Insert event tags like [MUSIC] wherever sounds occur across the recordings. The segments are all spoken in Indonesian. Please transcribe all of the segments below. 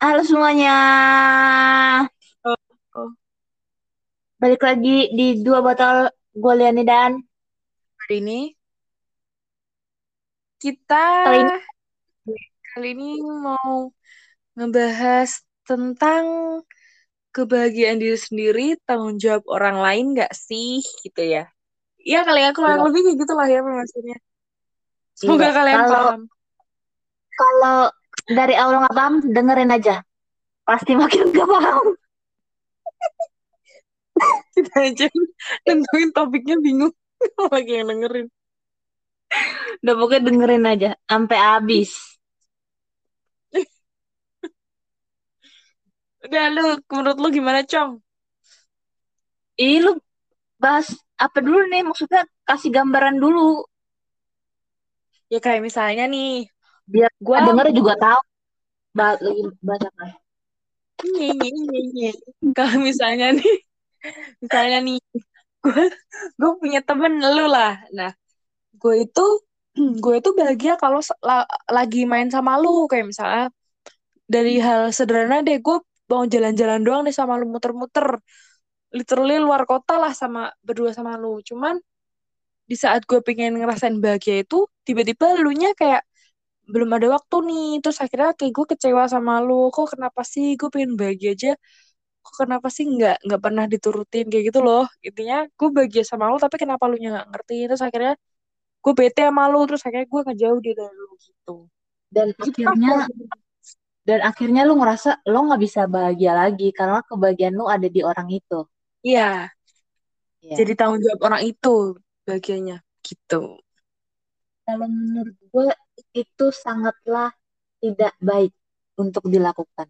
Halo semuanya, Oh, oh, balik lagi di dua botol Goliani dan hari ini kita kali ini kali ini mau ngebahas tentang kebahagiaan diri sendiri, tanggung jawab orang lain nggak sih, gitu ya? Iya kali ya, kurang ya, lebih kayak gitu lah ya maksudnya. Semoga iya. kalian Kalau paham. kalau dari awal nggak paham, dengerin aja. Pasti makin gak paham. Kita aja nentuin topiknya bingung, lagi yang dengerin. Udah pokoknya dengerin aja sampai habis. Udah lu, menurut lu gimana, Cong? Ih lu bahas apa dulu nih? Maksudnya kasih gambaran dulu Ya kayak misalnya nih, biar gua denger juga tahu. Bahas lagi bahas apa. Kalau misalnya nih, misalnya nih, gue gue punya temen lu lah. Nah, gue itu [CLEARS THROAT] gue itu bahagia kalau la- lagi main sama lu. Kayak misalnya dari hal sederhana deh gue mau jalan-jalan doang nih sama lu muter-muter. Literally luar kota lah sama berdua sama lu. Cuman di saat gue pengen ngerasain bahagia itu tiba-tiba lu nya kayak belum ada waktu nih. Terus akhirnya kayak gue kecewa sama lu. Kok kenapa sih? Gue pengen bahagia aja. Kok kenapa sih nggak nggak pernah diturutin? Kayak gitu loh. Intinya gue bahagia sama lu tapi kenapa lu nggak ngerti? Terus akhirnya gue bete sama lu. Terus akhirnya gue ngejauh dia dari lu gitu. Dan gitu akhirnya dan akhirnya lu ngerasa lo nggak bisa bahagia lagi karena kebahagiaan lu ada di orang itu. iya. Iya. jadi tanggung jawab orang itu bagiannya gitu. Kalau menurut gue itu sangatlah tidak baik untuk dilakukan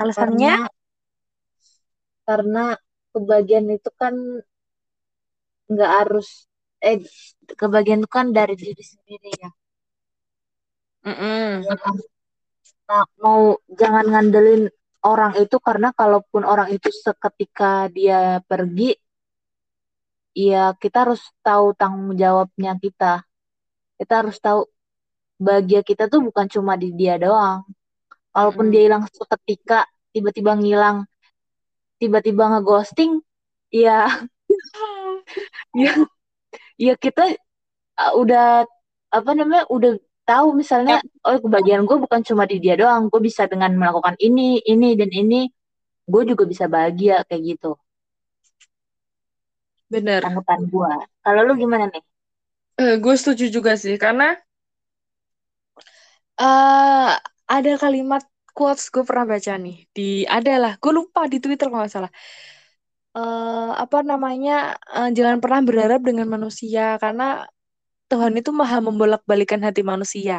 alasannya karena karena kebahagiaan itu kan nggak harus eh kebahagiaan itu kan dari diri sendiri ya. Ya kan? Nah, mau jangan ngandelin orang itu karena kalaupun orang itu seketika dia pergi, ya kita harus tahu tanggung jawabnya kita. Kita harus tahu bahagia kita tuh bukan cuma di dia doang. Kalaupun Mm-mm. dia hilang seketika, tiba-tiba ngilang, tiba-tiba ngeghosting, ya [LAUGHS] ya ya kita uh, udah apa namanya udah tahu misalnya oh kebahagiaan gue bukan cuma di dia doang gue bisa dengan melakukan ini ini dan ini gue juga bisa bahagia kayak gitu. Bener. Tanggapan gue kalau lu gimana nih Eh, gue setuju juga sih karena eh ada kalimat quotes gue pernah baca nih di adalah gue lupa di Twitter kalau nggak salah. Eh apa namanya eh, jangan pernah berharap dengan manusia karena Tuhan itu maha membolak-balikan hati manusia.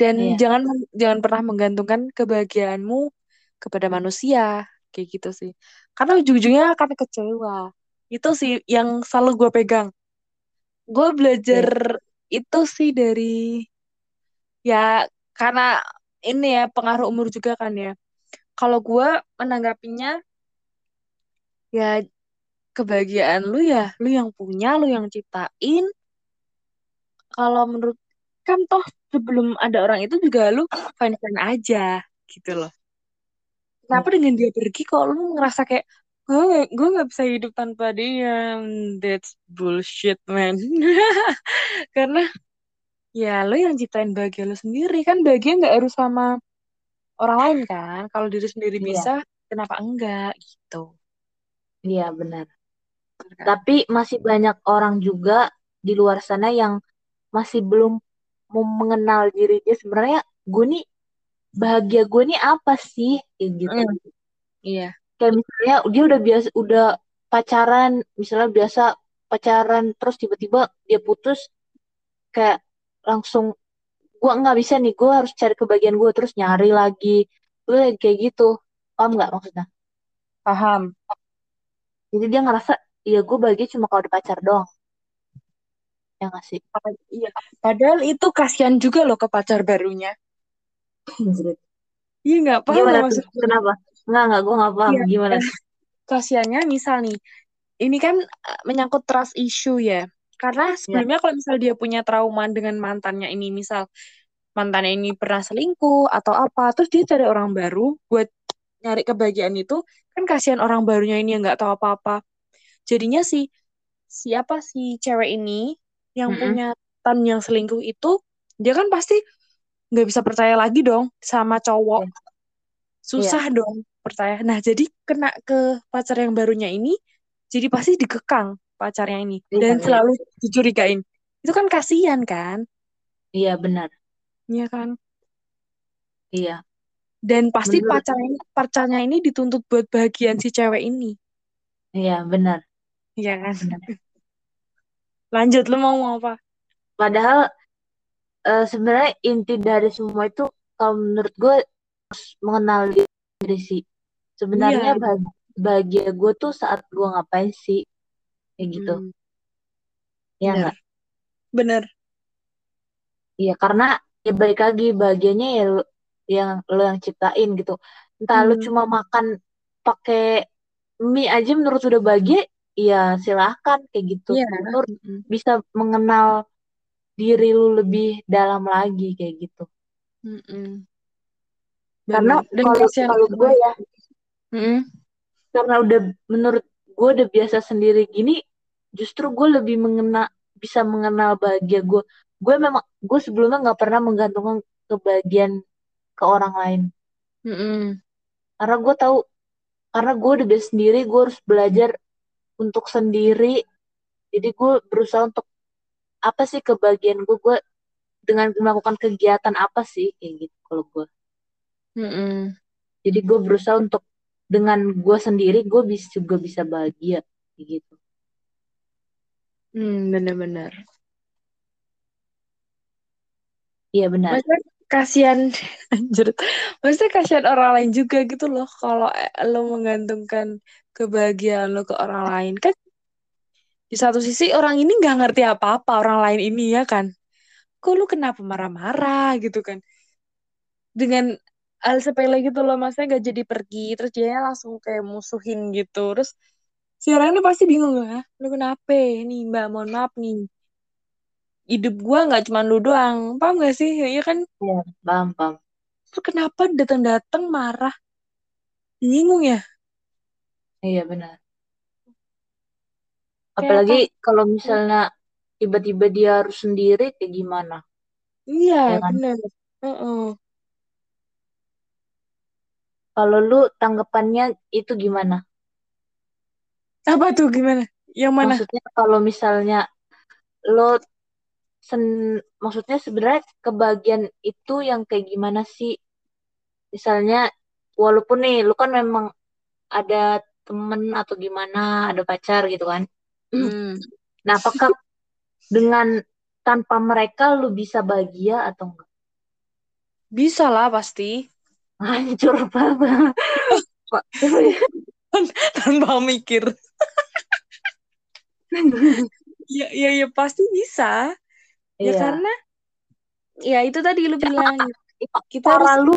Dan iya. jangan jangan pernah menggantungkan kebahagiaanmu kepada manusia kayak gitu sih. Karena ujung-ujungnya akan kecewa. Itu sih yang selalu gue pegang gue belajar iya. itu sih dari ya karena ini ya pengaruh umur juga kan ya. Kalau gue menanggapinya ya kebahagiaan lu ya lu yang punya lu yang ciptain. Kalau menurut kan toh sebelum ada orang itu juga lu fine fine aja gitu loh. Kenapa iya dengan dia pergi kok lu ngerasa kayak gue gue nggak bisa hidup tanpa dia that's bullshit man. [LAUGHS] Karena ya lu yang ciptain bahagia lu sendiri. Kan bahagia nggak harus sama orang lain kan? Kalau diri sendiri iya. bisa kenapa enggak? Gitu. Iya benar. Kan tapi masih banyak orang juga di luar sana yang masih belum mau mengenal diri dia. Sebenarnya gue nih bahagia gue nih apa sih? Kayak gitu. Mm, iya kayak misalnya dia udah biasa udah pacaran misalnya biasa pacaran terus tiba-tiba dia putus kayak langsung gua nggak bisa nih gua harus cari kebahagiaan gue terus nyari lagi. Gue kayak gitu. Paham nggak maksudnya? Paham. Jadi dia ngerasa iya gue bahagia cuma kalau di pacar doang. Ya nggak sih? Iya. Padahal itu kasihan juga loh ke pacar barunya. Iya nggak paham gimana maksudnya. Kenapa nggak nggak gue nggak paham. Iya. Gimana? [LAUGHS] Tuh kasihannya misal nih ini kan eh, menyangkut trust issue ya. Karena ya sebelumnya kalau misal dia punya trauma dengan mantannya ini misal mantannya ini pernah selingkuh atau apa terus dia cari orang baru buat nyari kebahagiaan itu kan kasihan orang barunya ini yang nggak tahu apa-apa. Jadinya si siapa si cewek ini yang Mm-mm. punya tan yang selingkuh itu dia kan pasti nggak bisa percaya lagi dong sama cowok. Iya. susah dong percaya nah jadi kena ke pacar yang barunya ini jadi pasti dikekang pacarnya ini Iya, dan iya. selalu dicurigain itu kan kasihan kan Iya benar. Iya kan Iya. dan pasti pacarnya ini pacarnya ini dituntut buat bahagian si cewek ini iya benar. Iya kan Benar. [LAUGHS] lanjut lu mau ngomong apa Padahal eh, sebenarnya inti dari semua itu kalau menurut gue harus mengenal diri sih. Sebenarnya Iya. bah- bahagia gue tuh saat gue ngapain sih kayak gitu. Hmm, Ya bener enggak? bener Iya karena ya balik lagi bahagianya ya lu, yang lo yang ciptain gitu. Entah lu Hmm, cuma makan pakai mie aja menurut udah bahagia, ya silahkan kayak gitu. iya Lu harus Mm-mm. bisa mengenal diri lu lebih dalam lagi kayak gitu. Karena dan kalau kalau gue ya Mm-mm. karena udah menurut gue udah biasa sendiri gini, justru gue lebih mengena bisa mengenal bahagia gue. Gue memang gue sebelumnya nggak pernah menggantungkan kebahagiaan ke orang lain. Mm-mm. Karena gue tahu karena gue udah biasa sendiri, gue harus belajar untuk sendiri. Jadi gue berusaha untuk apa sih kebahagiaan gue? Gue dengan melakukan kegiatan apa sih kayak gitu kalau gue. Mm-mm. Jadi gue berusaha untuk dengan gue sendiri gue bisa juga bisa bahagia kayak gitu. Hmm, bener-bener Iya benar. maksudnya kasihan [LAUGHS] anjir maksudnya kasihan orang lain juga gitu loh kalau eh, lo menggantungkan kebahagiaan lo ke orang lain kan di satu sisi orang ini nggak ngerti apa-apa orang lain ini ya kan kok lu kenapa marah-marah gitu kan dengan hal sepele gitu loh maksudnya gak jadi pergi terus dia langsung kayak musuhin gitu terus si orang ini pasti bingung lah lu kenapa nih mbak mohon maaf nih hidup gua nggak cuma lu doang paham gak sih ya kan Iya paham paham. terus kenapa datang-datang marah bingung ya Iya benar. Apalagi kalau misalnya tiba-tiba dia harus sendiri kayak gimana? iya Ya kan? bener Heeh. Kalau lu tanggapannya itu gimana? apa tuh gimana yang mana Maksudnya kalau misalnya lo sen maksudnya sebenarnya kebahagiaan itu yang kayak gimana sih? Misalnya walaupun nih lu kan memang ada temen atau gimana, ada pacar gitu kan. hmm. [CLEARS THROAT] Nah, apakah dengan tanpa mereka lu bisa bahagia atau enggak? bisa lah pasti Hancur banget. Pak. tanpa mikir ya ya ya pasti bisa ya Iya. karena ya itu tadi lu bilang kita Cara harus lu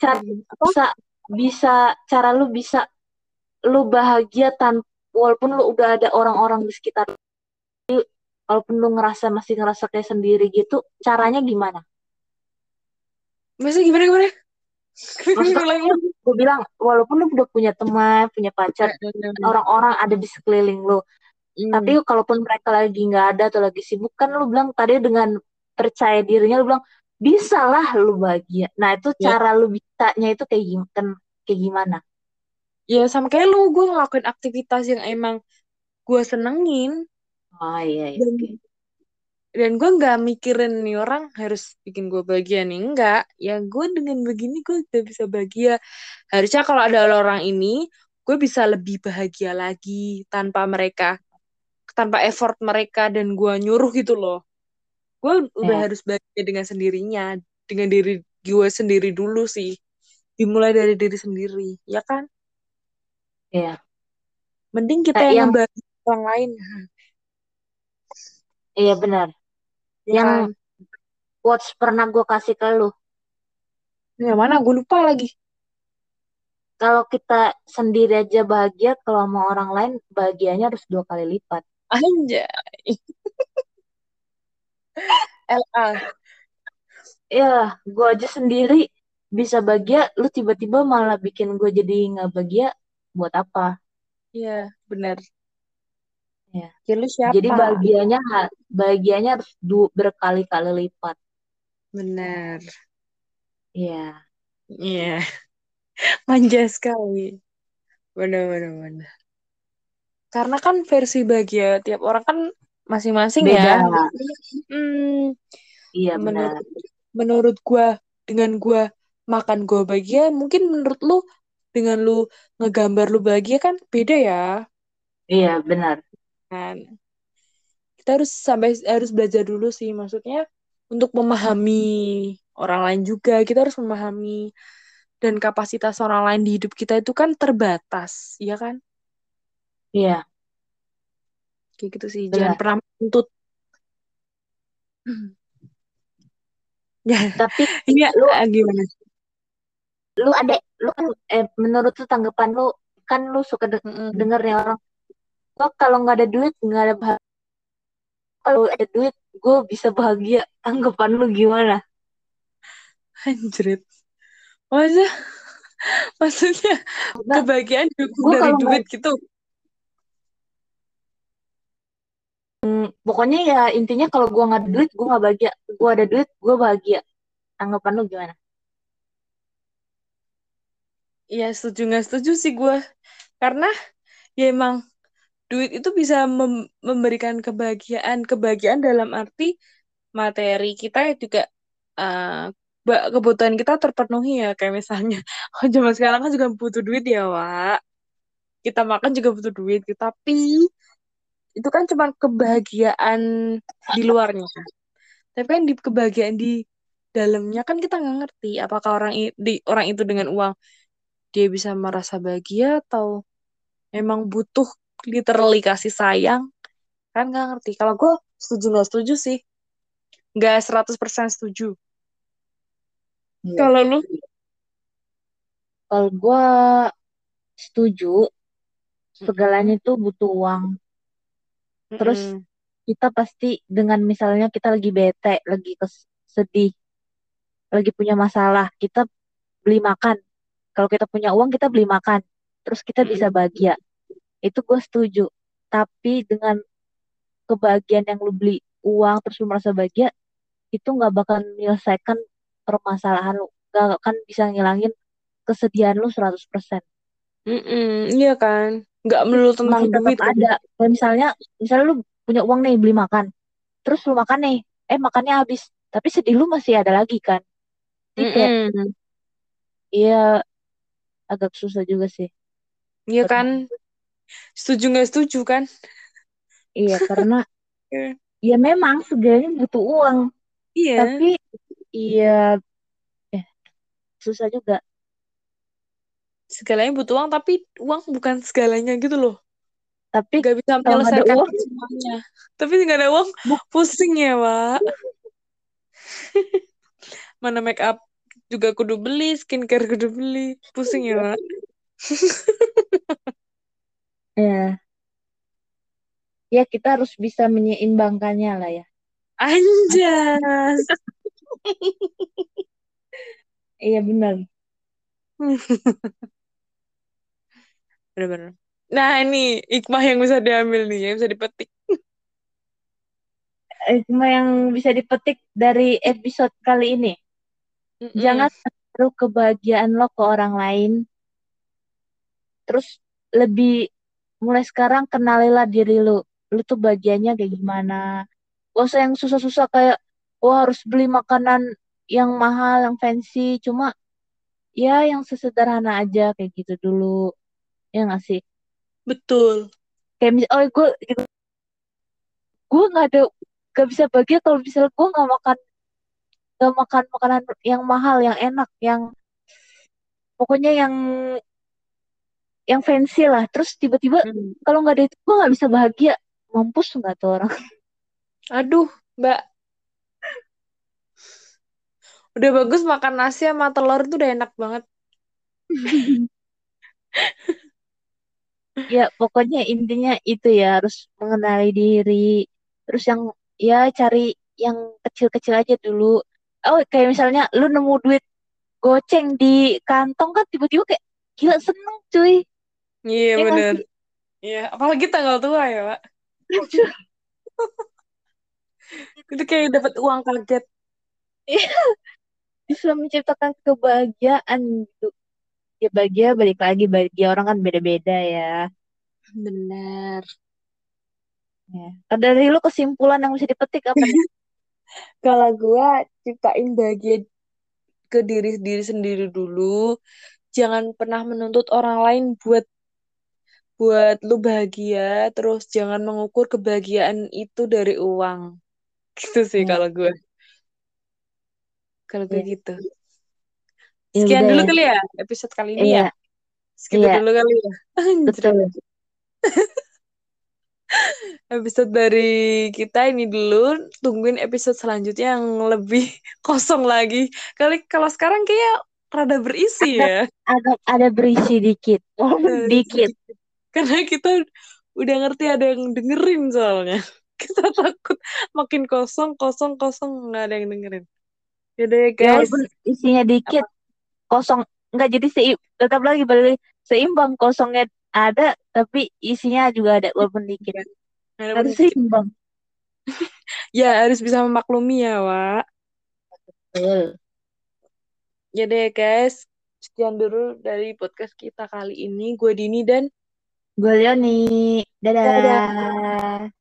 cara bisa bisa cara lu bisa lu bahagia tan walaupun lu udah ada orang-orang di sekitar lu, walaupun lu ngerasa masih ngerasa kayak sendiri gitu, caranya gimana? maksudnya gimana gimana Gue bilang walaupun lu udah punya teman, punya pacar, orang-orang ada di sekeliling lu, Hmm. tapi kalaupun mereka lagi nggak ada atau lagi sibuk kan lu bilang tadi dengan percaya dirinya lu bilang bisa lah lu bahagia. Nah itu Ya. cara lu bisanya itu kayak gimana? Kayak gimana? ya sama kayak lu gue ngelakuin aktivitas yang emang gue senengin Oh iya, iya. dan. Dan gue nggak mikirin nih orang harus bikin gue bahagia nih. Enggak ya gue dengan begini gue udah bisa bahagia. Harusnya kalau ada orang ini gue bisa lebih bahagia lagi tanpa mereka tanpa effort mereka dan gue nyuruh gitu loh. Gue udah Ya. harus bahagia dengan sendirinya dengan diri gue sendiri dulu sih. Dimulai dari diri sendiri ya kan? Iya. mending kita Kayak yang yang orang lain. Iya benar. Ya Yang quotes pernah gue kasih ke lu. yang mana gue lupa lagi Kalau kita sendiri aja bahagia, kalau sama orang lain bahagianya harus dua kali lipat. anjay [LAUGHS] LA ya gue aja sendiri bisa bahagia lu tiba-tiba malah bikin gue jadi nggak bahagia buat apa Iya, benar. Ya lu jadi siapa? bahagianya bahagianya harus du berkali-kali lipat Benar. Iya Iya, [LAUGHS] manja sekali. Benar, benar. Karena kan versi bahagia tiap orang kan masing-masing ya. Hmm, iya benar menurut menurut gua dengan gua makan gua bahagia, mungkin menurut lu dengan lu ngegambar lu bahagia kan beda ya. iya benar Kan. Kita harus sampai harus belajar dulu sih, maksudnya untuk memahami orang lain juga kita harus memahami dan kapasitas orang lain di hidup kita itu kan terbatas, ya kan? iya. Kayak gitu sih, benar. Jangan pernah menuntut. Ya, tapi [LAUGHS] iya lu ah, gimana? lu ada lu kan eh, menurut lu tanggapan lu kan lu suka de denger nih orang gua kalau nggak ada duit nggak ada bahagia. Kalau ada duit gue bisa bahagia. Tanggapan lu gimana? Anjrit. Masa, maksudnya [LAUGHS] karena kebahagiaan gue dari duit gitu. pokoknya ya intinya kalau gue nggak ada duit gue nggak bahagia. Gue ada duit gue bahagia. Tanggapan lu gimana? Ya setuju. Nggak setuju sih gue. Karena ya emang duit itu bisa mem- memberikan kebahagiaan. Kebahagiaan dalam arti materi kita juga uh, kebutuhan kita terpenuhi ya. Kayak misalnya, [LAUGHS] oh zaman sekarang kan juga butuh duit ya, Wak. Kita makan juga butuh duit. Tapi itu kan cuma kebahagiaan di luarnya. Tapi kan di kebahagiaan di dalamnya kan kita nggak ngerti apakah orang di orang itu dengan uang dia bisa merasa bahagia atau emang butuh literally kasih sayang kan nggak ngerti. Kalau gue setuju nggak setuju sih. Nggak 100% setuju. Iya. kalau lu? Kalau gue setuju segalanya itu butuh uang. Terus Mm-mm. kita pasti dengan misalnya kita lagi bete lagi sedih lagi punya masalah kita beli makan. Kalau kita punya uang kita beli makan. Terus kita bisa bahagia itu gue setuju. Tapi dengan kebahagiaan yang lu beli uang terus lu merasa bahagia itu nggak bakal menyelesaikan permasalahan lu. Nggak akan bisa ngilangin kesedihan lu 100% Mm-mm. iya kan? Nggak melulu tentang duit kan? ada. Kayak misalnya misalnya lu punya uang nih beli makan. Terus lu makan nih eh makannya habis. Tapi sedih lu masih ada lagi kan? Iya agak susah juga sih. Iya kan setuju nggak setuju kan? Iya karena [LAUGHS] Iya. ya memang segalanya butuh uang. Iya. Tapi iya eh, susah juga. Segalanya butuh uang tapi uang bukan segalanya gitu loh. Tapi nggak bisa menyelesaikan uang semuanya. Tapi nggak ada uang pusing ya pak [LAUGHS] mana make up juga kudu beli skincare kudu beli. Pusing ya pak [LAUGHS] ya ya kita harus bisa menyeimbangkannya lah ya. Anjas. [LAUGHS] Iya benar. [LAUGHS] Bener-bener nah ini hikmah yang bisa diambil nih yang bisa dipetik. Cuma yang bisa dipetik dari episode kali ini. Mm-mm. jangan taruh kebahagiaan lo ke orang lain. Terus lebih mulai sekarang kenalilah diri lu. Lu tuh bagiannya kayak gimana? Gak usah yang susah-susah kayak wah harus beli makanan yang mahal yang fancy. Cuma ya yang sesederhana aja kayak gitu dulu. Ya nggak sih? Betul. Kayak mis oh gue gitu. Gue nggak ada gak bisa bahagia kalau misalnya gue nggak makan nggak makan makanan yang mahal yang enak yang pokoknya yang yang fancy lah. Terus tiba-tiba Hmm. kalau nggak ada itu gue nggak bisa bahagia. Mampus nggak tuh orang. Aduh mbak. Udah bagus makan nasi sama telur itu udah enak banget. [LAUGHS] Ya pokoknya intinya itu ya harus mengenali diri. Terus yang ya cari yang kecil-kecil aja dulu. Oh kayak misalnya lu nemu duit goceng di kantong kan tiba-tiba kayak gila seneng cuy Iya ya nggak bener. Iya, apalagi tanggal tua ya, Pak. [LAUGHS] Itu kayak dapat uang kaget. bisa menciptakan kebahagiaan gitu ya bahagia balik lagi bahagia orang kan beda-beda ya Bener. ya Kalau dari lu kesimpulan yang bisa dipetik apa nih [LAUGHS] Kalau gua ciptain bahagia ke diri diri sendiri dulu. Jangan pernah menuntut orang lain buat buat lu bahagia. Terus jangan mengukur kebahagiaan itu dari uang. Gitu sih ya kalau gue. Kalau gue ya, gitu. ya Sekian udah dulu ya kali ya episode kali ini iya ya. Segitu iya dulu kali ya. [LAUGHS] Betul [LAUGHS] Episode dari kita ini dulu. Tungguin episode selanjutnya yang lebih [LAUGHS] kosong lagi. Kali kalau sekarang kayak rada berisi ya. ada ada berisi dikit dikit. Karena kita udah ngerti ada yang dengerin soalnya. [LAUGHS] Kita takut makin kosong, kosong, kosong nggak ada yang dengerin. Yaudah ya ya guys. walaupun isinya dikit Apa? kosong nggak jadi seim tetap lagi balik seimbang kosongnya ada tapi isinya juga ada walaupun dikit Walaupun harus seimbang [LAUGHS] Ya harus bisa memaklumi ya, Wak. betul Ya deh guys, sekian dulu dari podcast kita kali ini. Gue Dini dan gue Leoni dadah. dadah